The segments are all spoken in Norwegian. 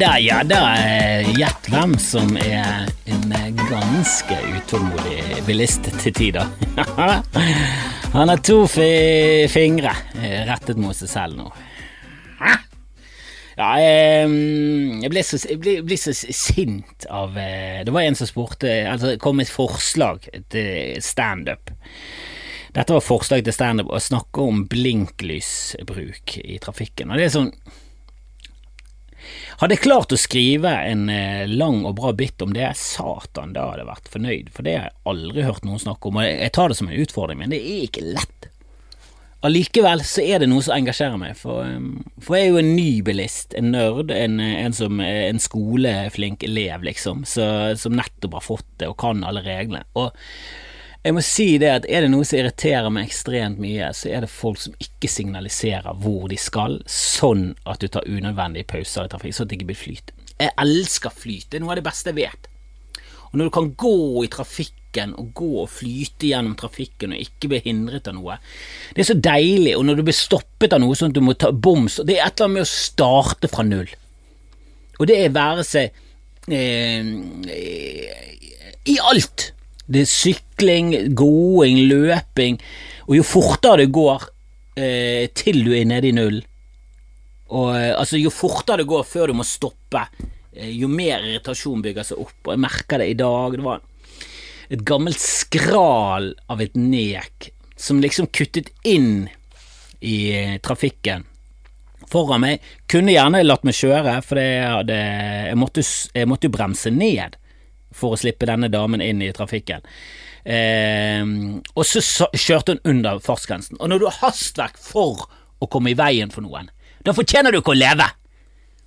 da, ja da. Gjett hvem som er en ganske utålmodig bilist til tider. Han har to fi fingre eh, rettet mot seg selv nå. Ja, jeg ble så, jeg ble, ble så sint av eh, Det var en som spurte Altså, det kom et forslag til standup. Dette var forslag til standup å snakke om blinklysbruk i trafikken. Og det er sånn hadde jeg klart å skrive en eh, lang og bra bit om det, satan, da hadde jeg vært fornøyd, for det har jeg aldri hørt noen snakke om, og jeg tar det som en utfordring, men det er ikke lett. Allikevel så er det noe som engasjerer meg, for, um, for jeg er jo en ny bilist, en nerd, en, en, som, en skoleflink elev, liksom, så, som nettopp har fått det og kan alle reglene. Og jeg må si det at er det noe som irriterer meg ekstremt mye, så er det folk som ikke signaliserer hvor de skal, sånn at du tar unødvendige pauser i trafikk, sånn at det ikke blir flyt. Jeg elsker flyt, det er noe av det beste jeg vet. Og når du kan gå i trafikken og gå og flyte gjennom trafikken og ikke bli hindret av noe, det er så deilig. Og når du blir stoppet av noe sånn at du må ta boms, det er et eller annet med å starte fra null. Og det er være seg eh, i alt. Det er sykling, gåing, løping, og jo fortere det går eh, til du er nede i null, og eh, altså jo fortere det går før du må stoppe, eh, jo mer irritasjon bygger seg opp, og jeg merker det i dag. Det var et gammelt skral av et nek som liksom kuttet inn i eh, trafikken foran meg. Kunne gjerne latt meg kjøre, for jeg, hadde, jeg måtte jo bremse ned for å slippe denne damen inn i trafikken. Eh, og så kjørte hun under fartsgrensen. Og når du har hastverk for å komme i veien for noen, da fortjener du ikke å leve!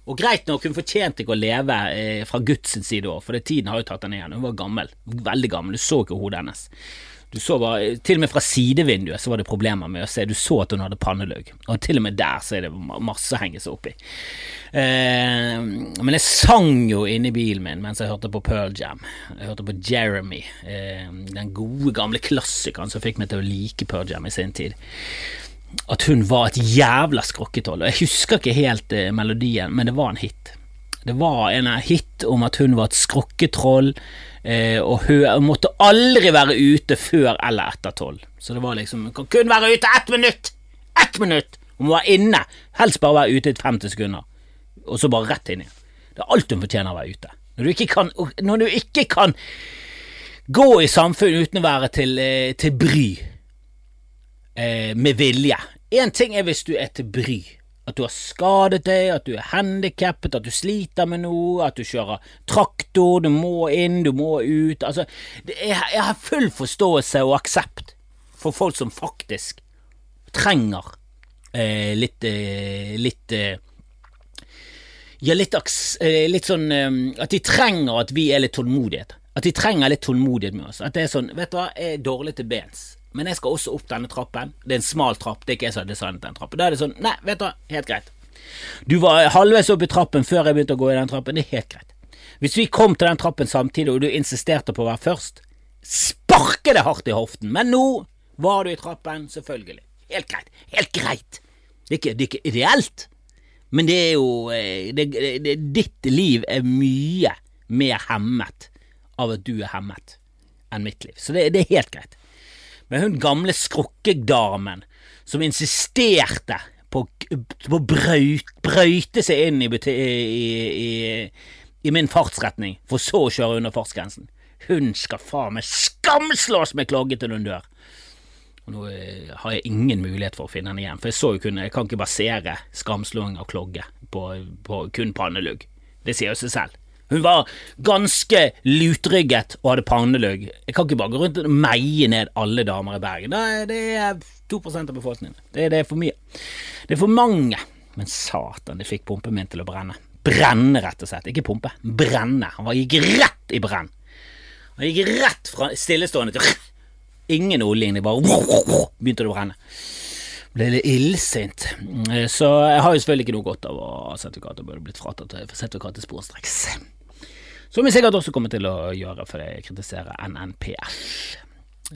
Og greit nok, hun fortjente ikke å leve eh, fra Guds side òg, for det, tiden har jo tatt henne igjen. Hun var gammel, veldig gammel, du så ikke hodet hennes. Du så bare, Til og med fra sidevinduet så var det problemer med å se, du så at hun hadde pannelugg, og til og med der så er det masse å henge seg opp i. Eh, men jeg sang jo inni bilen min mens jeg hørte på Pearl Jam. Jeg hørte på Jeremy, eh, den gode, gamle klassikeren som fikk meg til å like Pearl Jam i sin tid. At hun var et jævla skrokketroll. Og jeg husker ikke helt eh, melodien, men det var en hit. Det var en hit om at hun var et skrokketroll, eh, og hun måtte aldri være ute før eller etter tolv. Så det var liksom Hun kan kun være ute ett minutt! Ett minutt! Hun må være inne. Helst bare være ute i 50 sekunder, og så bare rett inn igjen. Det er alt hun fortjener å være ute. Når du ikke kan, du ikke kan gå i samfunnet uten å være til, eh, til bry eh, med vilje. Én ting er hvis du er til bry. At du har skadet deg, at du er handikappet, at du sliter med noe, at du kjører traktor, du må inn, du må ut. Altså, jeg, jeg har full forståelse og aksept for folk som faktisk trenger eh, litt eh, litt eh, ja, litt, eh, litt sånn eh, At de trenger at vi er litt tålmodighet. At de trenger litt tålmodighet med oss. At det er sånn Vet du hva, jeg er dårlig til bens men jeg skal også opp denne trappen. Det er en smal trapp, det er ikke jeg som har designet den trappen. Da er det sånn, nei, vet du helt greit. Du var halvveis opp i trappen før jeg begynte å gå i den trappen, det er helt greit. Hvis vi kom til den trappen samtidig, og du insisterte på å være først, sparke det hardt i hoften, men nå var du i trappen, selvfølgelig. Helt greit. Helt greit. Det er ikke, det er ikke ideelt, men det er jo det, det, Ditt liv er mye mer hemmet av at du er hemmet enn mitt liv, så det, det er helt greit. Men hun gamle skrukkedamen som insisterte på å brøyte seg inn i, i, i, i, min fartsretning, for så å kjøre under fartsgrensen. Hun skal faen meg skamslås med klogge til hun dør. Og nå eh, har jeg ingen mulighet for å finne henne igjen, for jeg så kun Jeg kan ikke basere skamslåing av klogge på, på kun pannelugg. Det sier jo seg selv. Hun var ganske lutrygget og hadde pannelugg. Jeg kan ikke bare gå rundt og meie ned alle damer i Bergen. Det er 2% av befolkningen. Det, det, er for mye. Det er for mange. Men satan, det fikk pumpen min til å brenne. Brenne, rett og slett. Ikke pumpe. Brenne. Han var, gikk rett i brenn. Han gikk rett fra stillestående til Ingen oljing. Det bare begynte det å brenne ble litt illsint. Så jeg har jo selvfølgelig ikke noe godt av å ha sertifikat og burde blitt fratatt sertifikatet sporenstreks. Som vi sikkert også kommer til å gjøre fordi jeg kritiserer NNPF.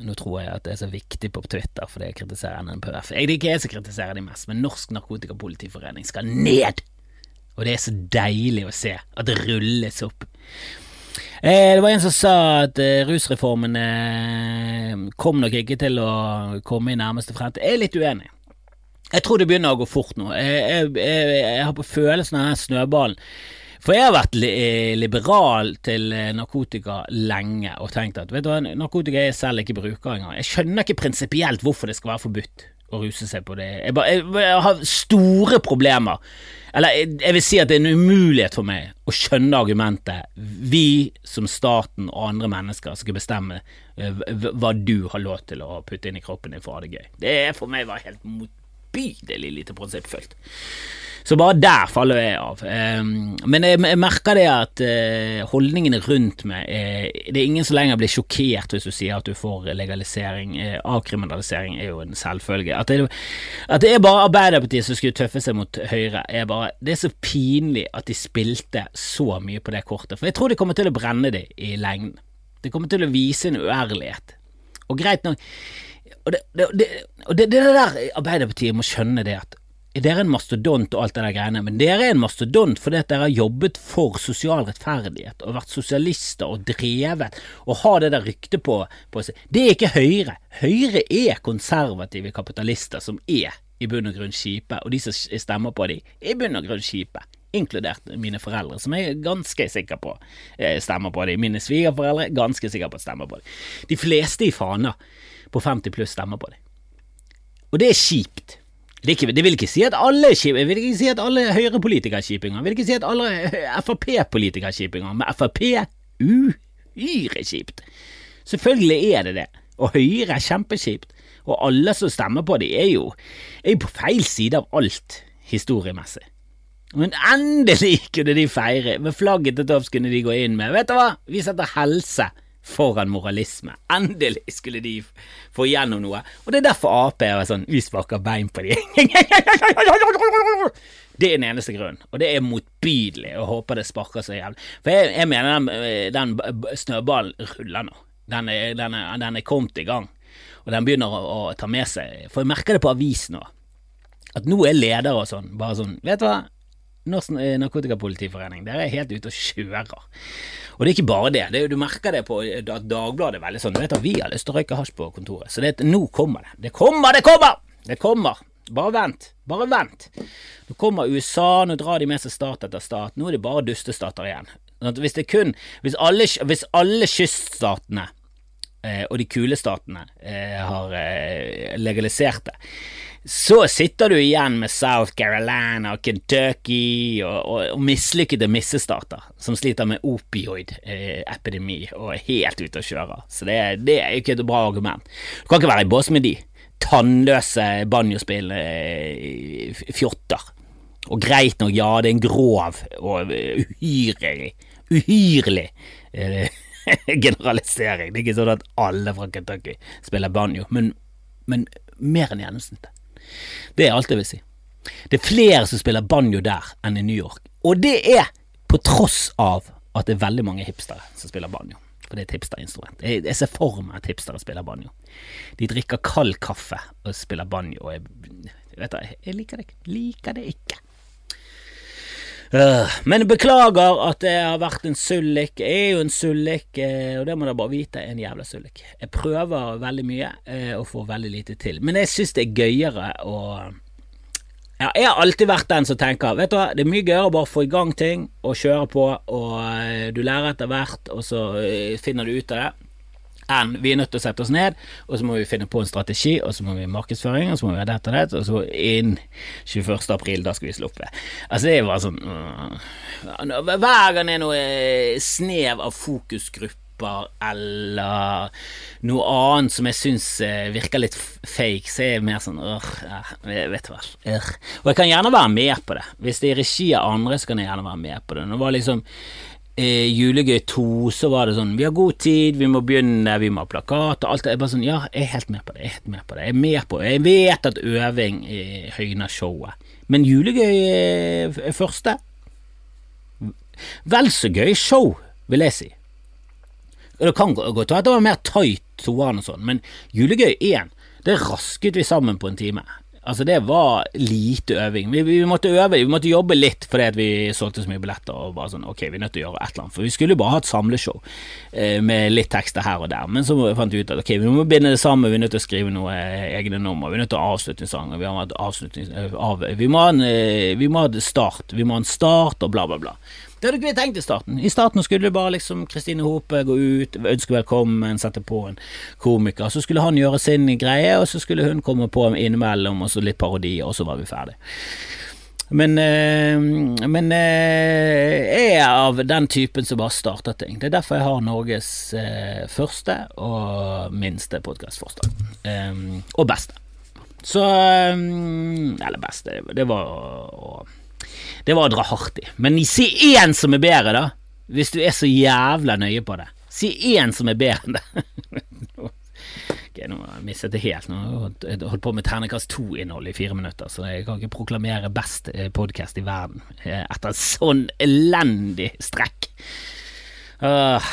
Nå tror jeg at det er så viktig på Twitter fordi jeg kritiserer NNPF. Jeg er ikke jeg som kritiserer de mest, men Norsk Narkotikapolitiforening skal ned! Og det er så deilig å se at det rulles opp. Eh, det var en som sa at eh, rusreformen eh, kom nok ikke til å komme i nærmeste fremtid. Jeg er litt uenig. Jeg tror det begynner å gå fort nå. Jeg, jeg, jeg, jeg har på følelsen av den snøballen. For jeg har vært liberal til narkotika lenge og tenkt at vet du hva, narkotika jeg selv ikke bruker engang. Jeg skjønner ikke prinsipielt hvorfor det skal være forbudt å ruse seg på det. Jeg, bare, jeg har store problemer eller jeg vil si at det er en umulighet for meg å skjønne argumentet vi som staten og andre mennesker skal bestemme eh, hva du har lov til å putte inn i kroppen din for å ha det gøy. Det er for meg var helt motbydelig lite prinsippfullt. Så bare der faller jeg av. Ehm, men jeg, merker det at eh, holdningene rundt meg Det er ingen som lenger blir sjokkert hvis du sier at du får legalisering. Eh, avkriminalisering er jo en selvfølge. At det, er bare Arbeiderpartiet som skulle tøffe seg mot Høyre, er bare Det er så pinlig at de spilte så mye på det kortet. For jeg tror de kommer til å brenne det i lengden. Det kommer til å vise en uærlighet. Og greit nok og det, det, det, det der Arbeiderpartiet må skjønne det at dere er en mastodont og alt det der greiene, men dere er en mastodont fordi at dere har jobbet for sosial rettferdighet og vært sosialister og drevet og har det der ryktet på, på seg. Det er ikke Høyre. Høyre er konservative kapitalister som er i bunn og grunn kjipe, og de som stemmer på dem, er i bunn og grunn kjipe. Inkludert mine foreldre, som jeg er ganske sikker på eh, stemmer på dem. Mine svigerforeldre ganske sikker på at stemmer på dem. De fleste i Fana på 50 pluss stemmer på dem. Og det er kjipt. Det, vil ikke si at alle jeg vil ikke si at alle Høyre-politikere er kjipinger. Jeg vil ikke si at alle Frp-politikere er kjipinger, men Frp uhyre kjipt. Selvfølgelig er det det, og Høyre er kjempekjipt. Og alle som stemmer på dem, er jo, er på feil side av alt historiemessig. Men endelig kunne de feire, med flagget til topps kunne de gå inn med Vet du hva, vi setter helse foran moralisme. Endelig skulle de få igjennom noe. Og det er derfor Ap er sånn Vi sparker bein på de. Det er den eneste grunnen, og det er motbydelig, og håper det sparker så jævlig. For jeg, jeg mener den, den, snøballen ruller nå. Den er, den, er, den er, kommet i gang, og den begynner å, å, ta med seg For jeg merker det på avisen nå, at nå er ledere og sånn bare sånn Vet du hva, Norsk Narkotikapolitiforening, dere er helt ute og kjører. Og det er ikke bare det, det er, du merker det på at Dagbladet er veldig sånn, du vet at vi har lyst til å røyke hasj på kontoret, så det, nå kommer det. Det kommer, det kommer! Det kommer! Bare vent, bare vent. Nå kommer USA, nå drar de med seg stat etter stat, nå er det bare dustestater igjen. Hvis det kun, hvis alle, hvis alle kyststatene eh, og de kule statene eh, har eh, legalisert det, så sitter du igjen med South Carolina og Kentucky og, og, og mislykkede missestater som sliter med opioid-epidemi eh, og er helt ute å kjøre. Så det, det er jo ikke et bra argument. Du kan ikke være i bås med de. Tannløse banjospillende eh. Og greit nok, ja, det er en grov og uhyrlig, uhyrlig eh, generalisering. Det er ikke sånn at alle fra Kentucky spiller banjo, men, men mer enn gjennomsnittet. Det er alt jeg vil si. Det er flere som spiller banjo der enn i New York, og det er på tross av at det er veldig mange hipstere som spiller banjo. For det er et hipsterinstrument. Jeg, jeg ser for meg at hipstere spiller banjo. De drikker kald kaffe og spiller banjo, og jeg, vet du, jeg liker det. Liker det ikke. Uh, men beklager at det har vært en sullik. Jeg er jo en sullik, uh, og det må dere bare vite, en jævla sullik. Jeg prøver veldig mye uh, og får veldig lite til. Men jeg syns det er gøyere å ja, Jeg har alltid vært den som tenker Vet du hva, det er mye gøyere å bare få i gang ting og kjøre på, og du lærer etter hvert, og så finner du ut av det enn vi er nødt til å sette oss ned, og så må vi finne på en strategi, og så må vi ha markedsføring, og så må vi ha dette og dette, og så inn 21. april, da skal vi sluppe. Altså, det bare sånn øh, Hver gang det er noe snev av fokusgrupper eller noe annet som jeg syns øh, virker litt fake, så er jeg mer sånn øh, vet hva. Øh. Og jeg kan gjerne være med på det. Hvis det er i regi av andre, så kan jeg gjerne være med på det. Nå var liksom eh, Julegøy 2 så var det sånn Vi har god tid, vi må begynne, vi må ha plakat og alt det. Jeg bare sånn Ja, jeg er helt med på det. Jeg er helt med på det. Jeg er med på det. Jeg vet at øving eh, høyner showet. Men Julegøy eh, første Vel så gøy show, vil jeg si. Det kan godt være at det var mer tight toeren og sånn, men Julegøy 1, det rasket vi sammen på en time. Altså, det var lite øving. Vi, vi måtte øve, vi måtte jobbe litt fordi at vi solgte så mye billetter. og bare sånn, ok, vi er nødt til å gjøre et eller annet, For vi skulle jo bare ha et samleshow eh, med litt tekster her og der. Men så fant vi ut at ok, vi må binde det sammen, vi er nødt til å skrive noe eh, egne nummer. Vi er nødt til å ha avslutningssanger. Vi, avslutnings, eh, av, vi, må en, eh, vi må ha start. Vi må ha en start og bla, bla, bla. Det hadde ikke vi tenkt i starten. I starten skulle det bare liksom Kristine Hope gå ut, ønske velkommen, sette på en komiker. Så skulle han gjøre sin greie, og så skulle hun komme på innimellom, og så litt parodi, og så var vi ferdig. Men, øh, men øh, jeg er av den typen som bare starter ting. Det er derfor jeg har Norges øh, første og minste podkastforslag. Og beste. Så Eller beste, det var å det var å dra hardt i. Men si én som er bedre, da. Hvis du er så jævla nøye på det. Si én som er bedre enn det. ok, nå jeg mistet det helt. Nå jeg holdt på med ternekast to-innhold i fire minutter, så jeg kan ikke proklamere best eh, podkast i verden etter en sånn elendig strekk. Uh,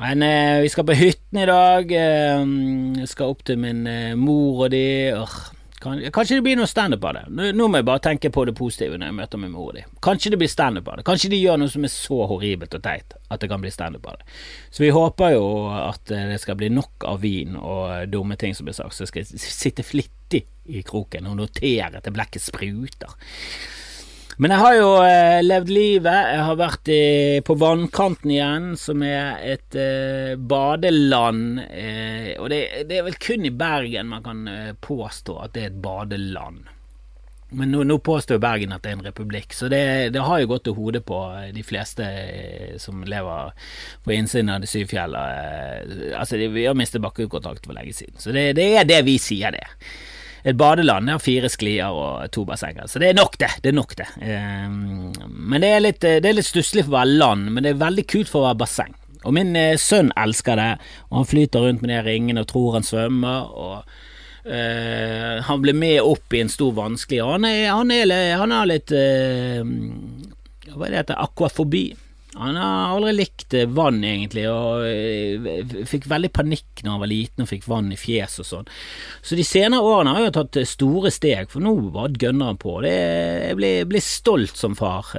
men eh, vi skal på hytten i dag. Jeg skal opp til min mor og de. Uh, Kanskje det blir noe standup av det. Nå må jeg bare tenke på det positive når jeg møter meg med og de. Kanskje det blir standup av det. Kanskje de gjør noe som er så horribelt og teit at det kan bli standup av det. Så vi håper jo at eh, det skal bli nok av vin og dumme ting som blir sagt, så jeg skal sitte flittig i kroken og notere til blekket spruter. Men jeg har jo eh, levd livet. Jeg har vært i, på Vannkanten igjen, som er et eh, badeland. Eh, og det, det, er vel kun i Bergen man kan eh, påstå at det er et badeland. Men nå, nå påstår Bergen at det er en republikk, så det, det har jo gått til hodet på de fleste eh, som lever på innsiden av de syv fjella. Eh, altså, vi har mistet bakkekontakt for lenge siden, så det, det er det vi sier, det et badeland. Det har fire sklier og to bassenger. Så det er nok, det. Det er nok, det. Um, men det er litt, det er litt stusslig for å være land, men det er veldig kult for å være basseng. Og min eh, sønn elsker det, og han flyter rundt med de ringene og tror han svømmer. og Uh, han ble med opp i en stor vanskelig Han, er, han, er, han har litt uh, Hva er det heter? Akvafobi. Han har aldri likt eh, vann, egentlig, og eh, fikk veldig panikk når han var liten og fikk vann i fjes og sånn. Så de senere årene har jeg tatt eh, store steg, for nå bare gønner han på. Det, jeg blir, blir, stolt som far.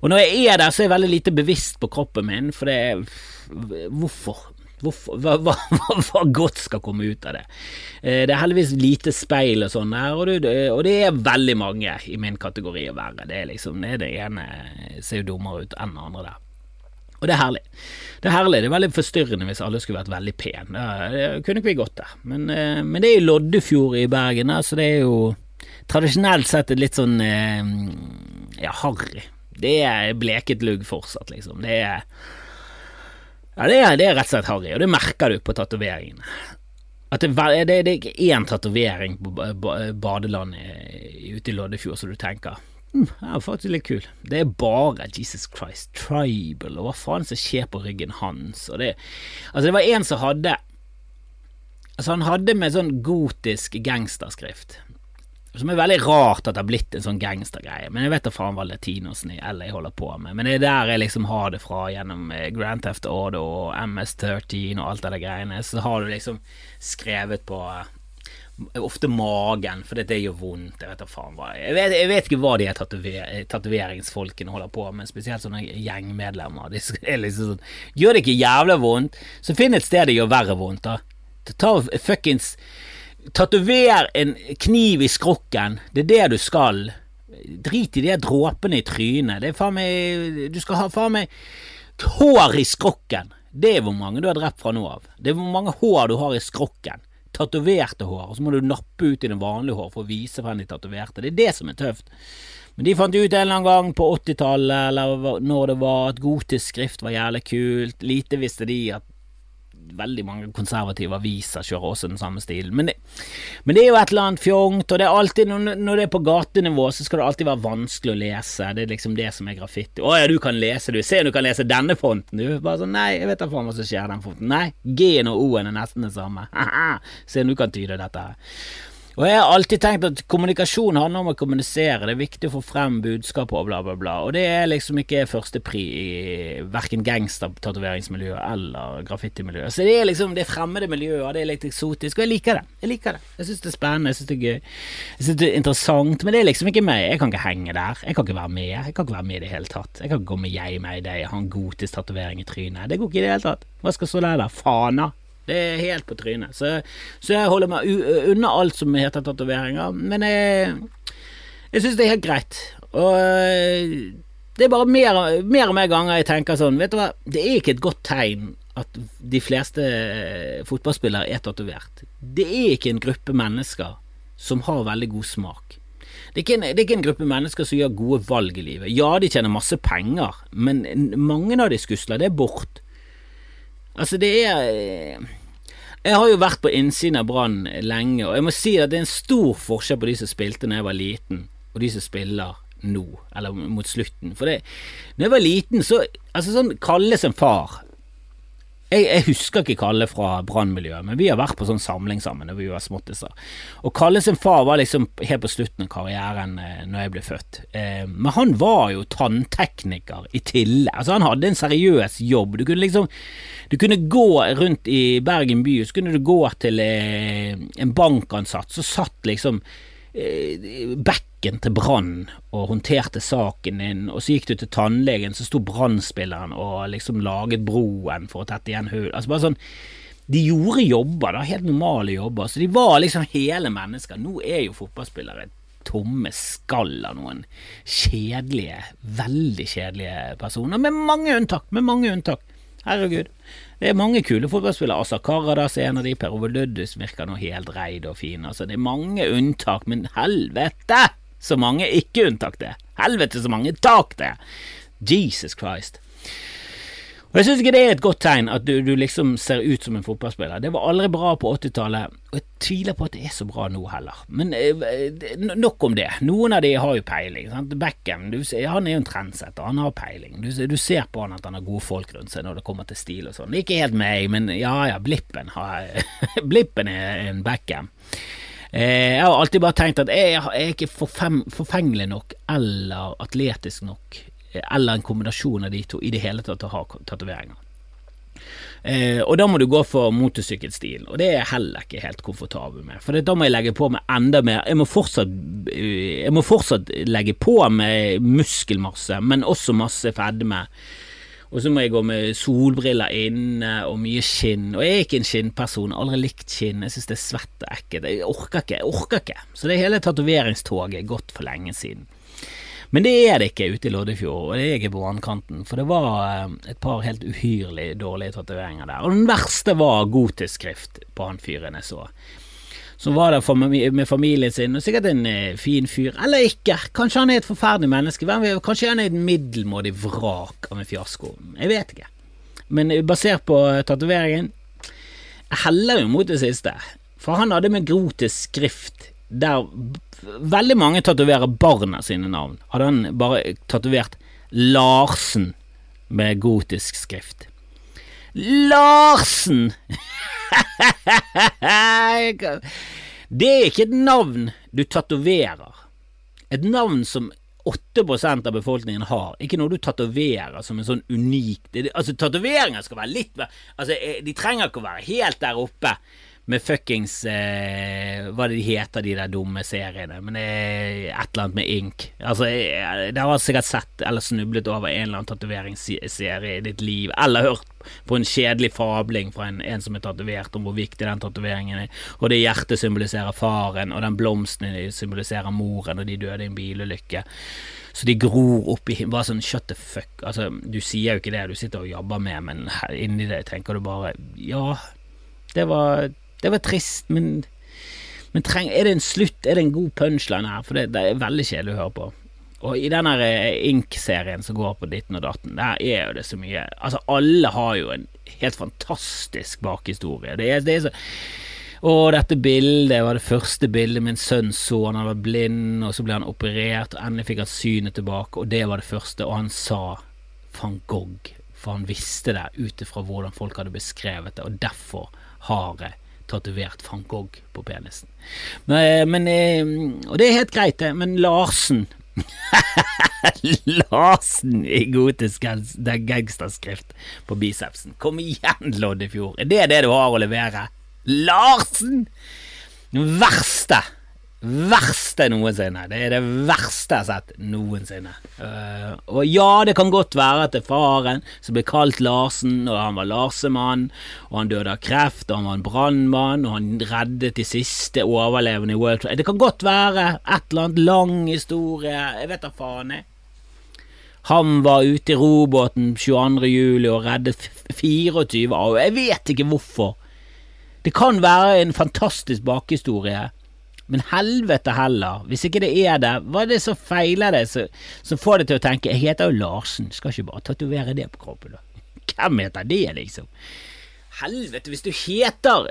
og når jeg er der, så er jeg veldig lite bevisst på kroppen min, for det er Hvorfor? Hva, hva, hva, godt skal komme ut av det? Eh, det er heldigvis lite speil og sånn her, og og det, er veldig mange i min kategori å være. Det er liksom, det, er det ene ser jo dummere ut enn det andre der. Og det er herlig. Det er herlig, det er veldig forstyrrende hvis alle skulle vært veldig pene. Det kunne ikke vi gått der. Men, eh, men, det er jo Loddefjord i Bergen, så det er jo tradisjonelt sett litt sånn eh, ja, harry. Det er bleket lugg fortsatt, liksom. Det er ja, det er, det er, rett og slett harry, og det merker du på tatoveringene. At det, det, det er ikke én tatovering på badelandet ute i Loddefjord som du tenker hm, det er faktisk litt kul. Det er bare Jesus Christ, tribal, og hva faen som skjer på ryggen hans, det Altså, det var en som hadde Altså, han hadde med sånn gotisk gangsterskrift. Som er veldig rart at det har blitt en sånn gangstergreie, men jeg vet da faen hva latinosen i LA holder på med. Men det er der jeg liksom har det fra, gjennom eh, Grand Theft Auto og MS13 og alt det der greiene. Så har du liksom skrevet på eh, ofte magen, for det gjør vondt. Jeg vet faen hva Jeg vet, jeg vet ikke hva de tatoveringsfolkene holder på med, spesielt sånne gjengmedlemmer. De er liksom sånn Gjør det ikke jævla vondt, så finn et sted det gjør verre vondt, da. Ta fuckings Tatover en kniv i skrokken. Det er det du skal. Drit i de dråpene i trynet. Det er faen meg Du skal ha faen meg hår i skrokken. Det er hvor mange du har drept fra nå av. Det er hvor mange hår du har i skrokken. Tatoverte hår. Og så må du nappe ut i det vanlige hår for å vise frem de tatoverte. Det er det som er tøft. Men de fant ut en eller annen gang på 80-tallet, eller når det var, at gotisk skrift var jævlig kult. Lite visste de at veldig mange konservative aviser kjører også den samme stilen. Men det, men det er jo et eller annet fjongt, og det er alltid, når det er på gatenivå, så skal det alltid være vanskelig å lese. Det er liksom det som er graffiti. Å ja, du kan lese, du. Se om du kan lese denne fonten, du. Bare sånn, nei, jeg vet da faen hva som skjer i den fonten. Nei, G-en og O-en er nesten det samme. Se om du kan tyde dette her. Og jeg har alltid tenkt at kommunikasjon handler om å kommunisere, det er viktig å få frem budskapet og bla, bla, bla. Og det er liksom ikke førstepri i verken gangstertatoveringsmiljøet eller graffitimiljøet. Så det er liksom det fremmede miljøet, det er litt eksotisk, og jeg liker det. Jeg liker det. Jeg syns det er spennende, jeg syns det er gøy. Jeg syns det er interessant, men det er liksom ikke meg. Jeg kan ikke henge der. Jeg kan ikke være med. Jeg kan ikke være med i det hele tatt. Jeg kan ikke gå med jeg, meg, deg, ha en gotisk tatovering i trynet. Det går ikke i det hele tatt. Hva skal stå der, da? Fana? Det er helt på trynet. Så, så jeg holder meg unna alt som heter tatoveringer. Men jeg, jeg syns det er helt greit. Og eh, det er bare mer, mer og mer ganger jeg tenker sånn Vet du hva, det er ikke et godt tegn at de fleste eh, fotballspillere er tatovert. Det er ikke en gruppe mennesker som har veldig god smak. Det er, en, det er, ikke en, gruppe mennesker som gjør gode valg i livet. Ja, de tjener masse penger, men mange av de skusler det er bort. Altså, det er eh, jeg har jo vært på innsiden av Brann lenge, og jeg må si at det er en stor forskjell på de som spilte da jeg var liten, og de som spiller nå, eller mot slutten. For det, når jeg var liten, så Altså, sånn kalles en far jeg, jeg, husker ikke Kalle fra brannmiljøet, men vi har vært på sånn samling sammen da vi var småttiser. Og Kalle sin far var liksom helt på slutten av karrieren eh, når jeg ble født. Eh, men han var jo tanntekniker i tillegg. Altså Han hadde en seriøs jobb. Du kunne liksom Du kunne gå rundt i Bergen by, så kunne du gå til eh, en bankansatt så satt liksom eh, back bekken til Brann og håndterte saken din, og så gikk du til tannlegen, så sto Brann-spilleren og liksom laget broen for å tette igjen hull. Altså bare sånn De gjorde jobber, da, helt normale jobber, så de var liksom hele mennesker. Nå er jo fotballspillere tomme skall av noen kjedelige, veldig kjedelige personer, med mange unntak, med mange unntak. Herregud. Det er mange kule fotballspillere. Asa Karadas er en av de. Per Ove Løddus virker nå helt reid og fin. Altså, det er mange unntak, men helvete! Så mange ikke unntak det. Helvete, så mange tak det. Jesus Christ. Og Jeg syns ikke det er et godt tegn at du, du, liksom ser ut som en fotballspiller. Det var aldri bra på 80-tallet, og jeg tviler på at det er så bra nå heller. Men eh, nok om det. Noen av de har jo peiling. Beckham han er jo en trendsetter, han har peiling. Du, du, ser på han at han har gode folk rundt seg når det kommer til stil og sånn. Ikke helt meg, men ja ja, Blippen, har, blippen er en Beckham. Eh, jeg har alltid bare tenkt at jeg er ikke forfengelig nok eller atletisk nok, eh, eller en kombinasjon av de to i det hele tatt å ha tatoveringer. Eh, og da må du gå for motorsykkelstil, og det er jeg heller ikke helt komfortabel med. For da må jeg legge på med enda mer Jeg må fortsatt, jeg må fortsatt legge på med muskelmasse, men også masse fedme. Og så må jeg gå med solbriller inne og mye skinn. Og jeg er ikke en skinnperson, aldri likt skinn. Jeg synes det er svett og ekkelt. Jeg orker ikke, jeg orker ikke. Så det hele tatoveringstoget er gått for lenge siden. Men det er det ikke ute i Loddefjord, og det er ikke på vannkanten, for det var eh, et par helt uhyrlig dårlige tatoveringer der. Og den verste var gotisk skrift på han fyren jeg så som var der med familien sin, og sikkert en eh, fin fyr. Eller ikke. Kanskje han er et forferdelig menneske. Kanskje han er et middelmådig vrak av en fiasko. Jeg vet ikke. Men eh, basert på eh, tatoveringen Jeg heller jo mot det siste. For han hadde med grotisk skrift der veldig mange tatoverer barna sine navn. Hadde han bare tatovert Larsen med gotisk skrift. Larsen! det er ikke et navn du tatoverer. Et navn som 8% av befolkningen har, ikke noe du tatoverer som en sånn unik Altså, tatoveringer skal være litt Altså, eh, de trenger ikke å være helt der oppe med fuckings eh, Hva de heter, de der dumme seriene? Men det er et eller annet med ink. Altså, det har sikkert sett eller snublet over en eller annen tatoveringsserie i ditt liv, eller hørt på en kjedelig fabling fra en, en som er tatovert, om hvor viktig den tatoveringen er. Og det hjertet symboliserer faren, og den blomsten symboliserer moren, og de døde i en bilulykke. Så de gror opp i Bare sånn shut the fuck. Altså, du sier jo ikke det du sitter og jobber med, men inni det tenker du bare Ja, det var det var trist, men, men treng, er det en slutt? Er det en god punchline her? For det, det er veldig kjedelig å høre på. Og i den eh, Ink-serien som går på ditten og datten, der er jo det så mye Altså, alle har jo en helt fantastisk bakhistorie. Det er, det er så og dette bildet var det første bildet min sønn så. Han vært blind, og så ble han operert, og endelig fikk han synet tilbake, og det var det første. Og han sa van Gogh, for han visste det ut ifra hvordan folk hadde beskrevet det, og derfor har jeg tatovert Frank Gogh på penisen. Men, men, og det er helt greit, det, men Larsen Larsen i gotisk gangsterskrift på bicepsen. Kom igjen, Loddefjord. Er det det du har å levere? Larsen! Den Verste verste noensinne. Det er det verste jeg har sett noensinne. Uh, og ja, det kan godt være at det er faren som ble kalt Larsen, og han var Larsemann, og han døde av kreft, og han var en brannmann, og han reddet de siste overlevende i World Trade. Det kan godt være et eller annet lang historie, jeg vet da faen, jeg. Han var ute i robåten 22. juli og reddet 24 av Jeg vet ikke hvorfor. Det kan være en fantastisk bakhistorie men helvete heller, hvis ikke det er det, hva er det som feiler det, som får det til å tenke jeg heter jo Larsen, skal ikke bare tatovere det på kroppen, da. Hvem heter det, liksom? Helvete, hvis du heter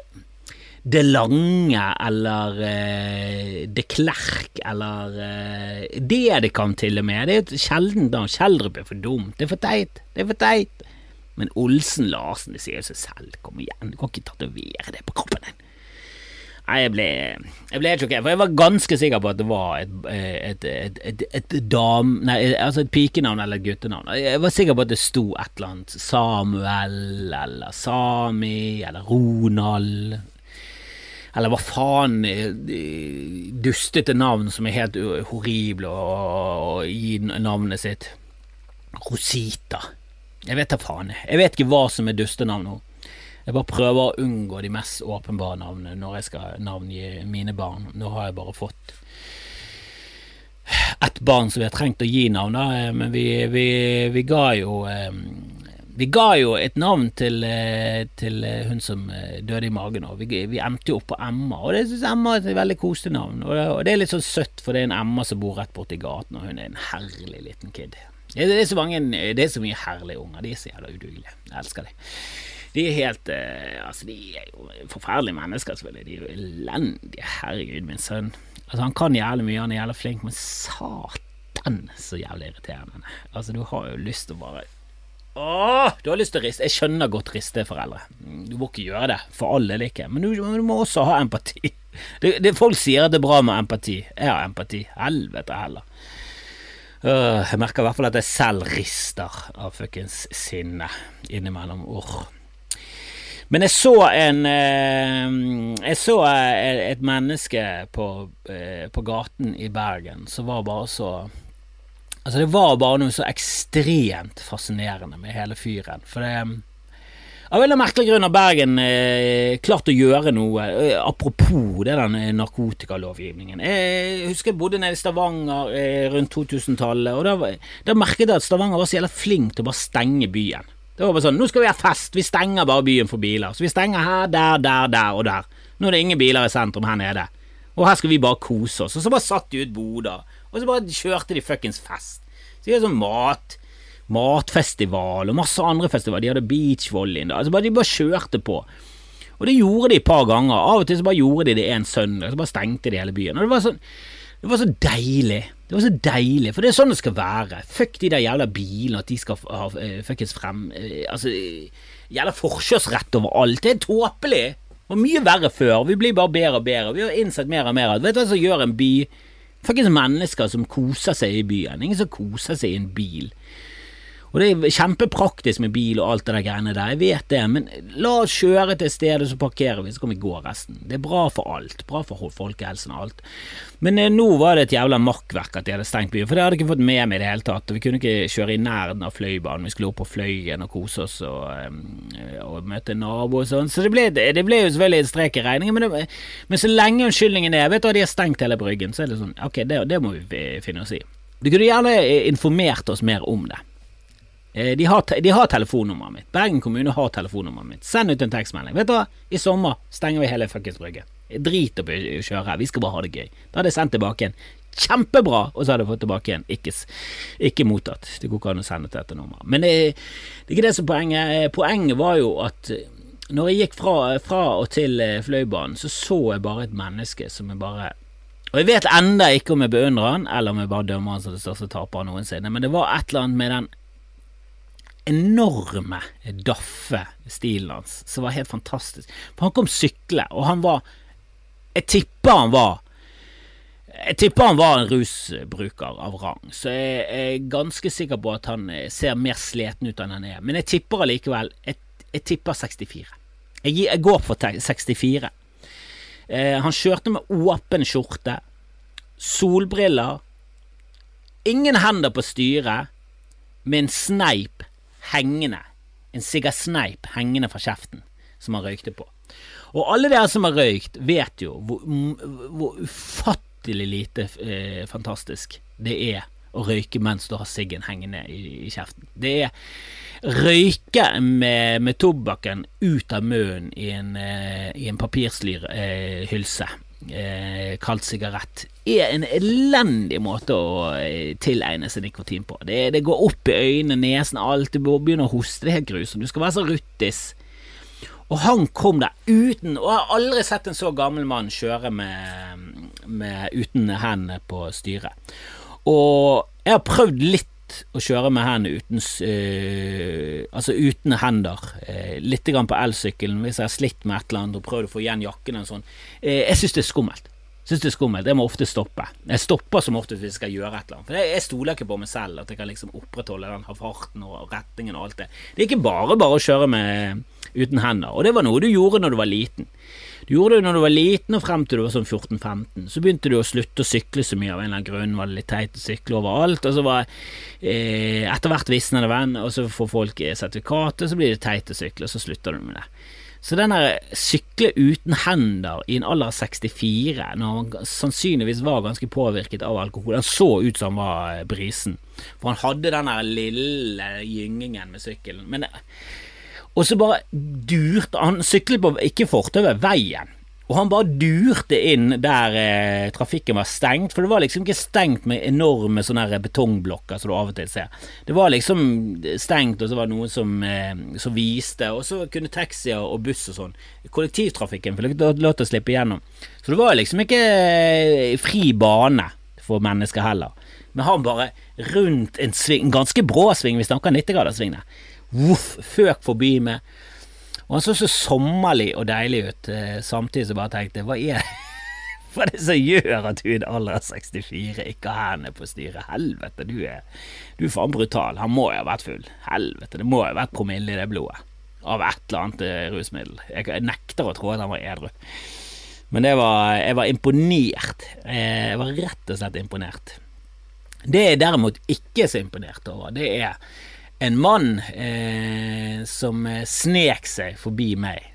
Det Lange eller uh, De Klerk eller uh, Det det kan til og med. Det er et sjeldent navn. Kjeldrup er for dumt. Det er for teit. Det er for teit. Men Olsen Larsen, det sier jo seg selv. Kom igjen, du kan ikke tatovere det på kroppen din. Nei, jeg ble, jeg ble helt sjokkert, for jeg var ganske sikker på at det var et, et, et, et, et dam... Nei, altså et pikenavn eller et guttenavn. Jeg var sikker på at det sto et eller annet Samuel eller Sami eller Ronald eller hva faen dustete navn som er helt horrible å gi navnet sitt. Rosita. Jeg vet da faen. Jeg vet ikke hva som er dustenavn nå. Jeg bare prøver å unngå de mest åpenbare navnene når jeg skal navngi mine barn. Nå har jeg bare fått ett barn som vi har trengt å gi navn, da, eh, men vi, vi, vi ga jo eh, vi ga jo et navn til, eh, til hun som døde i magen. Og vi, vi endte jo opp på Emma, og det syns Emma er et veldig koselig navn. Og det, er litt sånn søtt, for det er en Emma som bor rett borti gaten, og hun er en herlig liten kid. Det er så, mange, det er så mye herlige unger. De er så jævla udugelige. Jeg elsker dem. De er helt eh, Altså, de er jo forferdelige mennesker, selvfølgelig. De er jo elendige. Herregud, min sønn. Altså, han kan jævlig mye, han er jævlig flink, men satan så jævlig irriterende. Altså, du har jo lyst til å bare Åh, du har lyst til å riste. Jeg skjønner godt riste foreldre. Du må ikke gjøre det, for alle del ikke, men du, du, må også ha empati. Det, det, folk sier at det er bra med empati. Jeg har empati. Helvete heller. Uh, jeg merker i hvert fall at jeg selv rister av fuckings sinne innimellom. Uh. Men jeg så en eh, Jeg så eh, et menneske på, eh, på gaten i Bergen som var bare så Altså, det var bare noe så ekstremt fascinerende med hele fyren. For det Av en merkelig grunn har Bergen eh, klart å gjøre noe eh, apropos det den narkotikalovgivningen. Jeg husker jeg bodde nede i Stavanger eh, rundt 2000-tallet, og da, da merket jeg at Stavanger var så jævla flink til å bare stenge byen. Det var bare sånn, nå skal vi ha fest, vi stenger bare byen for biler. Så vi stenger her, der, der, der og der. Nå er det ingen biler i sentrum her nede. Og her skal vi bare kose oss. Og så bare satt de ut boder, og så bare kjørte de fuckings fest. Så de hadde sånn mat, matfestival og masse andre festivaler. De hadde beachvolley. Altså bare, de bare kjørte på. Og det gjorde de et par ganger. Av og til så bare gjorde de det en søndag, så bare stengte de hele byen. Og det var sånn det var så deilig. Det var så deilig, for det er sånn det skal være. Fuck de der jævla bilene, at de skal ha uh, fuckings frem uh, Altså, jævla forkjørsrett overalt. Det er tåpelig. Det var mye verre før. Vi blir bare bedre og bedre. Vi har innsett mer og mer at Vet du hva som gjør en by? Fuckings mennesker som koser seg i byen. Ingen som koser seg i en bil. Og det er kjempepraktisk med bil og alt det der greiene der, jeg vet det, men la oss kjøre til stedet, så parkerer vi, så kan vi gå resten. Det er bra for alt. Bra for folkehelsen og alt. Men eh, nå var det et jævla makkverk at de hadde stengt byen, for det hadde jeg ikke fått med meg i det hele tatt. Og vi kunne ikke kjøre i nærheten av Fløibanen, vi skulle opp på Fløyen og kose oss og, eh, og møte nabo og sånn. Så det ble, det ble, jo selvfølgelig en strek i regningen, men, det, men så lenge unnskyldningen er Vet du de har stengt hele Bryggen, så er det sånn Ok, det, det må vi finne oss i. Du kunne gjerne informert oss mer om det. Eh, de har, de har telefonnummeret mitt. Bergen kommune har telefonnummeret mitt. Send ut en tekstmelding. Vet du hva, i sommer stenger vi hele fuckings Brygge. Drit å kjøre, vi skal bare ha det gøy. Da hadde jeg sendt tilbake en kjempebra, og så hadde jeg fått tilbake en ikke, ikke mottatt. Det går ikke an å sende til dette nummeret. Men det, det er ikke det som er poenget. Eh, poenget var jo at eh, når jeg gikk fra, fra og til Fløibanen, så så jeg bare et menneske som jeg bare og jeg vet enda ikke om jeg beundrer han, eller om jeg bare dømmer han som det største taperen noensinne, men det var et eller annet med den enorme daffe stilen hans, som var helt fantastisk. For han kom sykle, og han var Jeg tipper han var jeg tipper han var en rusbruker av rang, så jeg er ganske sikker på at han ser mer sliten ut enn han er. Men jeg tipper allikevel jeg, jeg, tipper 64. Jeg, jeg går for 64. Eh, han kjørte med åpen skjorte, solbriller, ingen hender på styret, med en sneip hengende, en sigarsneip hengende fra kjeften, som han røykte på. Og alle dere som har røykt, vet jo hvor, hvor ufattelig lite eh, fantastisk det er å røyke mens du har siggen hengende i, i, kjeften. Det er røyke med, med tobakken ut av munnen i en, eh, i en papirslyrhylse. Eh, kalt sigarett er en elendig måte å eh, tilegne seg nikotin på. Det, det går opp i øynene, nesen, alt. Du begynner å hoste. Det er helt grusomt. Du skal være så ruttis og han kom der uten Og jeg har aldri sett en så gammel mann kjøre med, med uten hendene på styret. Og jeg har prøvd litt å kjøre med hendene uten uh, Altså uten hender. Uh, litt grann på elsykkelen hvis jeg har slitt med et eller annet og prøvd å få igjen jakken sånn. Uh, jeg syns det er skummelt. Synes det er skummelt. Jeg må ofte stoppe. Jeg stopper som ofte hvis jeg skal gjøre et eller annet. For jeg, jeg stoler ikke på meg selv, at jeg kan liksom opprettholde den farten og retningen og alt det. Det er ikke bare bare å kjøre med uten hender. Og det var noe du gjorde når du var liten. Du gjorde det når du var liten og frem til du var sånn 14-15. Så begynte du å slutte å sykle så mye av en eller annen grunn. Var det litt teit å sykle overalt. Og så var eh, etter hvert visner det venn, og så får folk sertifikatet, så blir det teit å sykle, og så slutter du med det. Så den der sykle uten hender i en alder av 64, når han sannsynligvis var ganske påvirket av alkohol Han så ut som han var brisen, for han hadde den der lille gyngingen med sykkelen. Men og så bare durte Han syklet på ikke fortauet, veien. Og han bare durte inn der eh, trafikken var stengt, for det var liksom ikke stengt med enorme sånne betongblokker som du av og til ser. Det var liksom stengt, og så var det noen som, eh, som viste, og så kunne taxier og buss og sånn Kollektivtrafikken fikk lov til å slippe igjennom. Så det var liksom ikke eh, fri bane for mennesker heller. Men han bare rundt en sving, en ganske brå sving, vi snakker 90-graderssving der voff, føk forbi meg. Og han så så sommerlig og deilig ut, eh, samtidig som jeg bare tenkte hva er det hva det som gjør at du i en alder av 64 ikke har hendene på styret? Helvete, du er, du er faen brutal. Han må jo ha vært full. Helvete, det må jo ha vært promille i det blodet. Av et eller annet eh, rusmiddel. Jeg, nekter å tro at han var edru. Men var, jeg var imponert. Eh, jeg var rett og slett imponert. Det jeg derimot ikke er så imponert over, det er en mann eh, som eh, snek seg forbi meg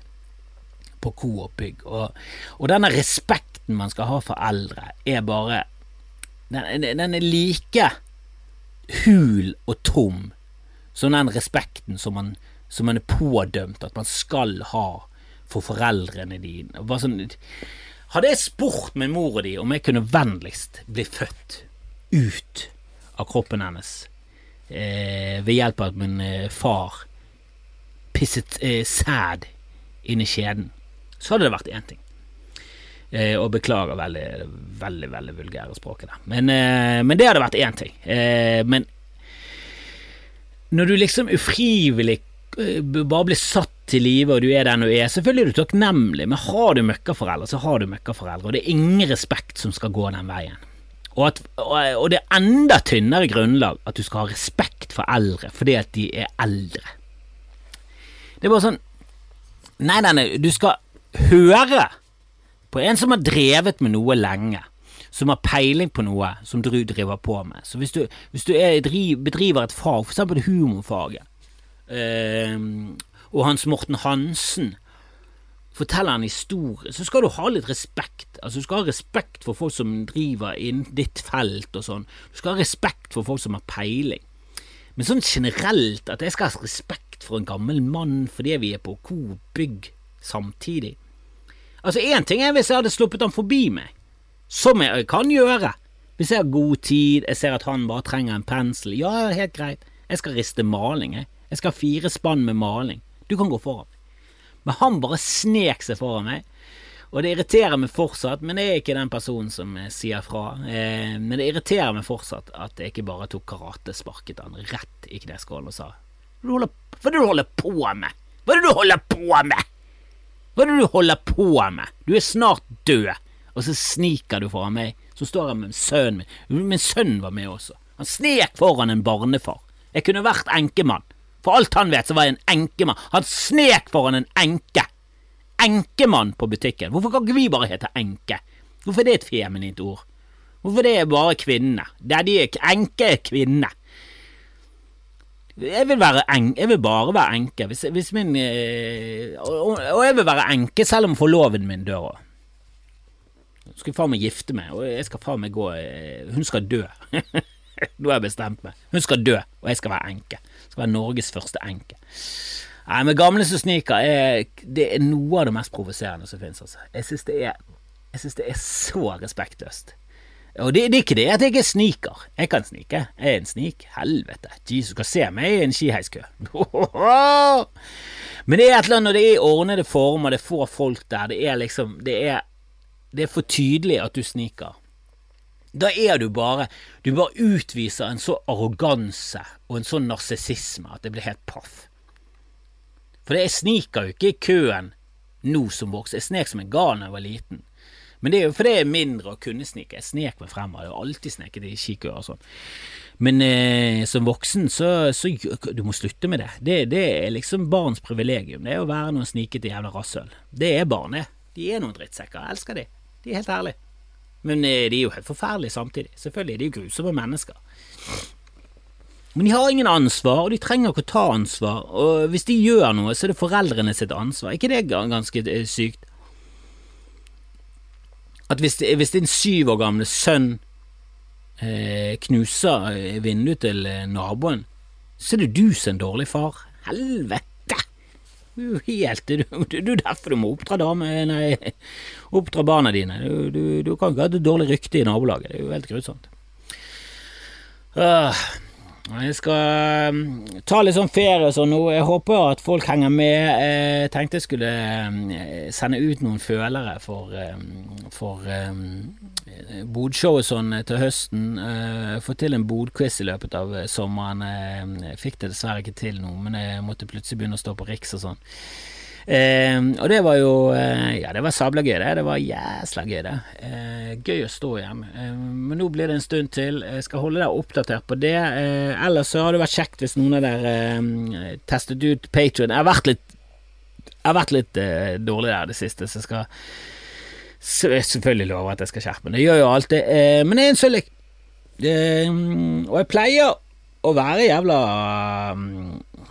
på Coop Bygg. Og, og, denne respekten man skal ha for eldre, er bare Den, den er like hul og tom som den respekten som man, som man er pådømt at man skal ha for foreldrene dine. Sånn, hadde jeg spurt min mor og de om jeg kunne vennligst bli født ut av kroppen hennes eh, ved hjelp av at min eh, far pisset eh, sæd inn i skjeden, så hadde det vært én ting. Eh, og beklager veldig, veldig veldig vulgære språket der. Men, eh, men, det hadde vært én ting. Men når du liksom ufrivillig bare blir satt til live, og du er den du er, selvfølgelig er du takknemlig, men har du møkkaforeldre, så har du møkkaforeldre, og det er ingen respekt som skal gå den veien. Og, at, og, det er enda tynnere grunnlag at du skal ha respekt for eldre fordi at de er eldre. Det er bare sånn Nei, nei, nei, du skal høre på en som har drevet med noe lenge, som har peiling på noe som du driver på med. Så hvis du, hvis du er, bedriver et fag, f.eks. humorfaget, eh, og Hans Morten Hansen forteller en historie, så skal du ha litt respekt. Altså, du skal ha respekt for folk som driver innen ditt felt og sånn. Du skal ha respekt for folk som har peiling. Men sånn generelt, at jeg skal ha respekt for en gammel mann fordi vi er på Coop Bygg samtidig Altså, én ting er hvis jeg hadde sluppet han forbi meg, som jeg kan gjøre. Hvis jeg har god tid, jeg ser at han bare trenger en pensel, ja, helt greit, jeg skal riste maling, jeg. Jeg skal ha fire spann med maling. Du kan gå foran. Men han bare snek seg foran meg. Og det irriterer meg fortsatt, men jeg er ikke den personen som eh, sier fra. Eh, men det irriterer meg fortsatt at jeg ikke bare tok karate, sparket han rett i kneskålen og sa Hva er det du holder på med? Hva er det du holder på med? Hva er det du holder på med? Du er snart død, og så sniker du foran meg. Så står jeg med sønnen min. Min sønn var med også. Han snek foran en barnefar. Jeg kunne vært enkemann. For alt han vet, så var jeg en enkemann. Han snek foran en enke. Enkemann på butikken. Hvorfor kan ikke vi bare hete enke? Hvorfor er det et feminint ord? Hvorfor er det bare kvinne? Det er de enke er kvinne. Jeg vil, jeg vil bare være enke. Hvis, hvis min, eh, og, og, jeg vil være enke selv om forloven min dør òg. Skal faen meg gifte meg, og jeg skal faen meg gå eh, Hun skal dø. Nå har jeg bestemt meg. Hun skal dø, og jeg skal være enke. Skal være Norges første enke. Nei, men Gamle som sniker er, det er noe av det mest provoserende som finnes. Altså. Jeg syns det, det, er så respektløst. Og det, det, er ikke det at jeg er sniker. Jeg kan snike. Jeg er en snik. Helvete. Jesus skal se meg i en skiheiskø. Men det er et eller annet når det er ordnede former, det er få folk der, det er liksom Det er, det er for tydelig at du sniker. Da er du bare Du bare utviser en så arroganse og en sånn narsissisme at det blir helt paff. For jeg sniker jo ikke i køen nå som voksen. Jeg snek som en gal da jeg var liten. Men det er jo fordi jeg er mindre og kunne snike. Jeg snek meg frem, Jeg har alltid sneket i kikøer og sånn. Men eh, som voksen, så, så, Du må slutte med det. det. det. er liksom barns privilegium. Det er å være noen snikete jævla rasshøl. Det er barn, det. De er noen drittsekker. Jeg elsker de. De er helt ærlige. Men eh, de er jo helt forferdelige samtidig. Selvfølgelig, de er jo grusomme mennesker. Men de har ingen ansvar, og de trenger ikke å ta ansvar. Og hvis de gjør noe, så er det foreldrene sitt ansvar. Er ikke det ganske eh, sykt? At hvis, hvis din syv år gamle sønn eh, knuser eh, vinduet til naboen, så er det du som er en dårlig far. Helvete! Helt Du, du, er derfor du må oppdra dame, nei, oppdra barna dine. Du, du, du kan ikke ha et dårlig rykte i nabolaget. Det er jo helt grusomt. Uh, jeg skal um, ta litt sånn ferie og sånn nå. Jeg håper at folk henger med. Jeg tenkte jeg skulle um, sende ut noen følere for, um, bodshow og sånn til høsten. Uh, få til en bodquiz i løpet av sommeren. Jeg fikk det dessverre ikke til nå, men jeg måtte plutselig begynne å stå på Riks og sånn. Eh, og det var jo eh, Ja, det var sabla gøy, det. Det var jæsla gøy, det. Eh, gøy å stå hjemme. Eh, men nå blir det en stund til. Jeg skal holde deg oppdatert på det. Eh, ellers så har det vært kjekt hvis noen av dere eh, testet ut Patrion. Jeg har vært litt har vært litt dårlig der det siste, så jeg skal selvfølgelig love at jeg skal skjerpe meg. Det gjør jo alltid. men jeg er en søllik. og jeg pleier å være jævla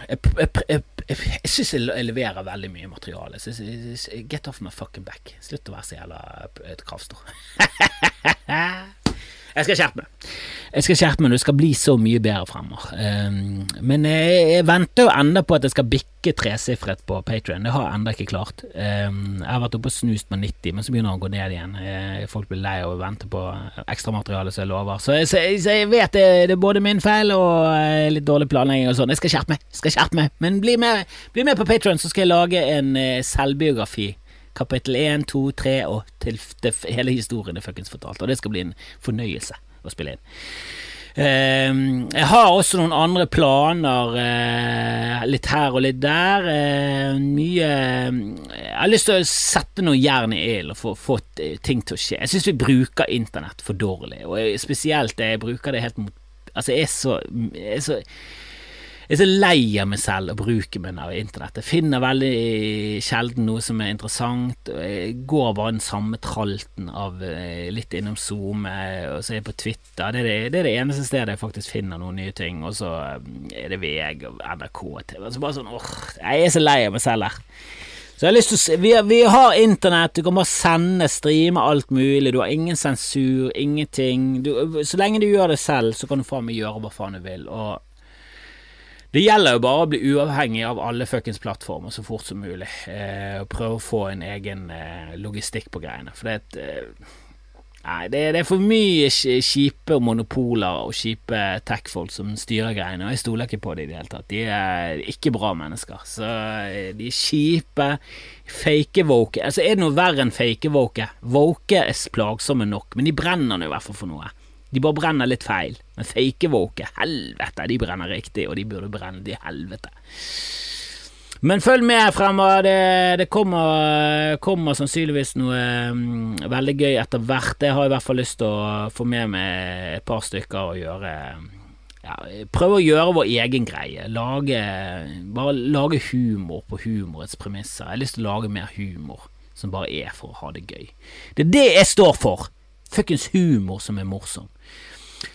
jeg, jeg, jeg, jeg syns jeg leverer veldig mye materiale. get off my fucking back. Slutt å være så jævla et kravstor. Jeg skal skjerpe meg. Jeg skal skjerpe meg, det skal bli så mye bedre fremover. Um, men jeg, jeg, venter jo enda på at jeg skal bikke tresifret på Patrion. Det har jeg enda ikke klart. Um, jeg har vært oppe og snust på 90, men så begynner det å gå ned igjen. Uh, folk blir lei av å vente på ekstramateriale som jeg lover. Så, så, så, jeg vet det, det, er både min feil og uh, litt dårlig planlegging og sånn. Jeg skal skjerpe meg. Jeg skal skjerpe meg. Men bli med, bli med på Patrion, så skal jeg lage en uh, selvbiografi kapittel 1, 2, 3 og til hele historien er fuckings fortalt. Og det skal bli en fornøyelse å spille inn. Uh, jeg har også noen andre planer, uh, litt her og litt der. Uh, mye Jeg har lyst til å sette noe jern i ilden og få, få, ting til å skje. Jeg syns vi bruker internett for dårlig, og spesielt jeg bruker det helt mot Altså, jeg er så, jeg er så jeg er så lei av meg selv og bruken min av internett. Jeg finner veldig sjelden noe som er interessant. Jeg går bare den samme tralten av eh, litt innom Zoom, eh, og så er jeg på Twitter. Det er det, det er det, eneste stedet jeg faktisk finner noen nye ting. Og så eh, er det VG og NRK og TV. Så bare sånn, åh, jeg er så lei av meg selv her. Så jeg har lyst til å vi, vi har internett, du kan bare sende, streame alt mulig, du har ingen sensur, ingenting. Du, så lenge du gjør det selv, så kan du faen meg gjøre hva faen du vil. Og det gjelder jo bare å bli uavhengig av alle fuckings plattformer så fort som mulig. Eh, og prøve å få en egen eh, logistikk på greiene. For det er eh, det, det, er for mye kjipe monopoler og kjipe tech-folk som styrer greiene, og jeg stoler ikke på det i det hele tatt. De er ikke bra mennesker. Så eh, de er kjipe, fake-woke Altså, er det noe verre enn fake-woke? Woke er plagsomme nok, men de brenner nå i hvert fall for noe. De bare brenner litt feil. Men fakewoke, helvete, de brenner riktig, og de burde brenne til helvete. Men følg med fremover. Det, det kommer, kommer, sannsynligvis noe um, veldig gøy etter hvert. Jeg har i hvert fall lyst til å få med meg et par stykker og gjøre ja, Prøve å gjøre vår egen greie. Lage, bare lage humor på humorets premisser. Jeg har lyst til å lage mer humor som bare er for å ha det gøy. Det er det jeg står for! Fuckings humor som er morsom.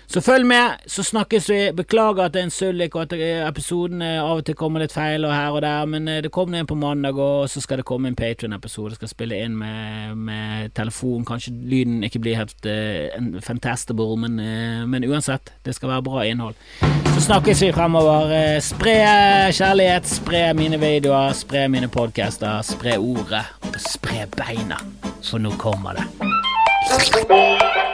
Så følg med, så snakkes vi. Beklager at det er en sullik, og at episoden av og til kommer litt feil og her og der, men eh, det kommer en på mandag, og så skal det komme en Patrion-episode. Skal spille inn med, med, telefon. Kanskje lyden ikke blir helt uh, fantastable, men, uh, men, uansett, det skal være bra innhold. Så snakkes vi fremover. Spre kjærlighet, spre mine videoer, spre mine podcaster, spre ordet, og spre beina, for nå kommer det.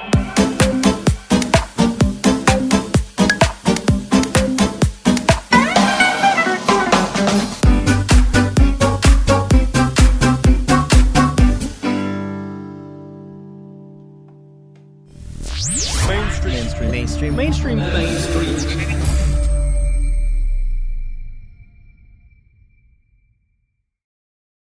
mainstream things